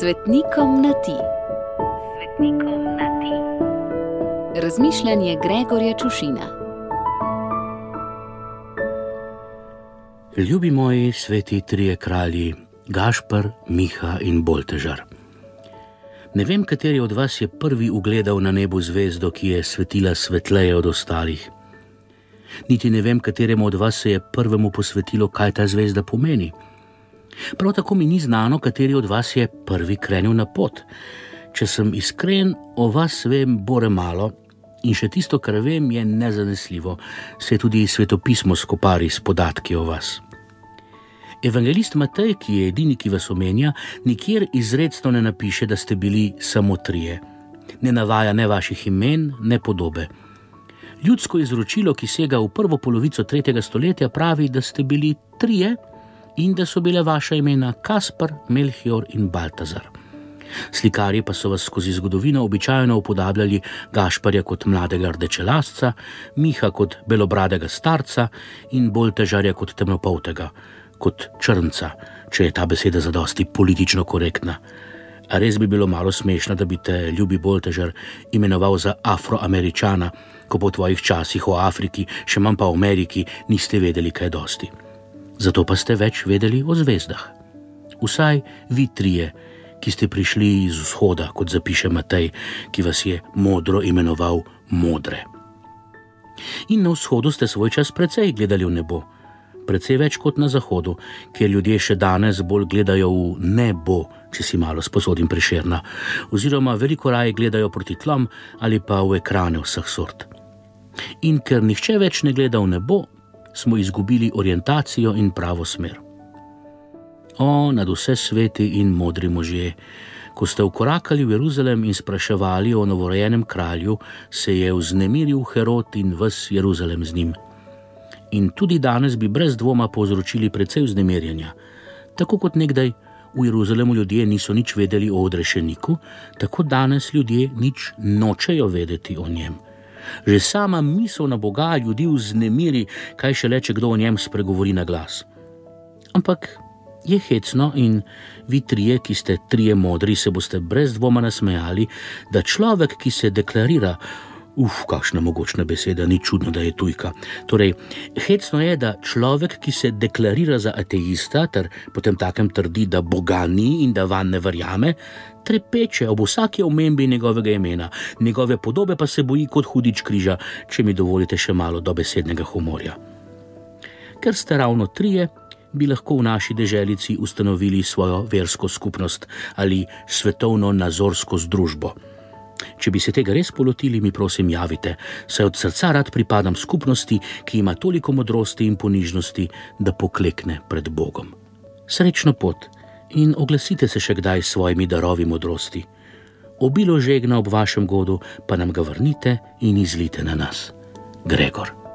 Svetnikom na ti. Svetnikom na ti. Razmišljanje Gregorja Čušina. Ljubi moji sveti trije kralji, Gašpr, Miha in Boltežar. Ne vem, kateri od vas je prvi ugledal na nebu zvezdo, ki je svetila svetleje od ostalih. Niti ne vem, kateremu od vas se je prvemu posvetilo, kaj ta zvezda pomeni. Prav tako mi ni znano, kateri od vas je prvi krenil na pot. Če sem iskren, o vas vem bore malo in še tisto, kar vem, je nezanesljivo, se tudi svetopismo skopari s podatki o vas. Evangelist Matej, ki je edini, ki vas omenja, nikjer izredno ne napiše, da ste bili samo trije. Ne navaja ne vaših imen, ne podobe. Ljudsko izročilo, ki sega v prvo polovico tretjega stoletja, pravi, da ste bili trije in da so bile vaše imena Kaspar, Melchior in Baltazar. Slikarji pa so vas skozi zgodovino običajno upodabljali Gašparja kot mladega rdečelasca, Miha kot belobradega starca in Boltežarja kot temnopoltega, kot črnca, če je ta beseda za dosti politično korektna. A res bi bilo malo smešno, da bi te ljubi Boltežar imenoval za afroameričana, ko po tvojih časih o Afriki, še manj pa o Ameriki, niste vedeli kaj dosti zato pa ste več vedeli o zvezdah. Vsaj vi trije, ki ste prišli iz vzhoda, kot zapiše Matej, ki vas je modro imenoval modre. In na vzhodu ste svoj čas precej gledali v nebo, precej več kot na zahodu, kjer ljudje še danes bolj gledajo v nebo, če si malo sposodim priširna, oziroma veliko raje gledajo proti tlom ali pa v ekrane vseh sort. In ker nihče več ne gleda v nebo, smo izgubili orientacijo in pravo smer. O, nad vse sveti in modri možje, ko ste ukorakali v Jeruzalem in spraševali o novorojenem kralju, se je vznemiril Herod in ves Jeruzalem z njim. In tudi danes bi brez dvoma povzročili precej vznemirjenja. Tako kot nekdaj v Jeruzalemu ljudje niso nič vedeli o odrešeniku, tako danes ljudje nič nočejo vedeti o njem. Že sama misel na Boga ljudi vznemiri, kaj še le, če kdo o njem spregovori na glas. Ampak je hecno in vi trije, ki ste trije modri, se boste brez dvoma nasmejali, da človek, ki se deklarira, uf, kakšna mogočna beseda, ni čudno, da je tujka. Torej, hecno je, da človek, ki se deklarira za ateista, ter potem takem trdi, da Boga ni in da van ne verjame, trepeče ob vsaki omembi njegovega imena, njegove podobe pa se boji kot hudič križa, če mi dovolite še malo dobesednega humorja. Ker ste ravno trije, bi lahko v naši deželici ustanovili svojo versko skupnost ali svetovno nazorsko združbo. Če bi se tega res polotili, mi prosim javite, saj od srca rad pripadam skupnosti, ki ima toliko modrosti in ponižnosti, da poklekne pred Bogom. Srečno pot in oglasite se še kdaj s svojimi darovi modrosti. Obilo žegna ob vašem godu, pa nam ga vrnite in izlite na nas. Gregor.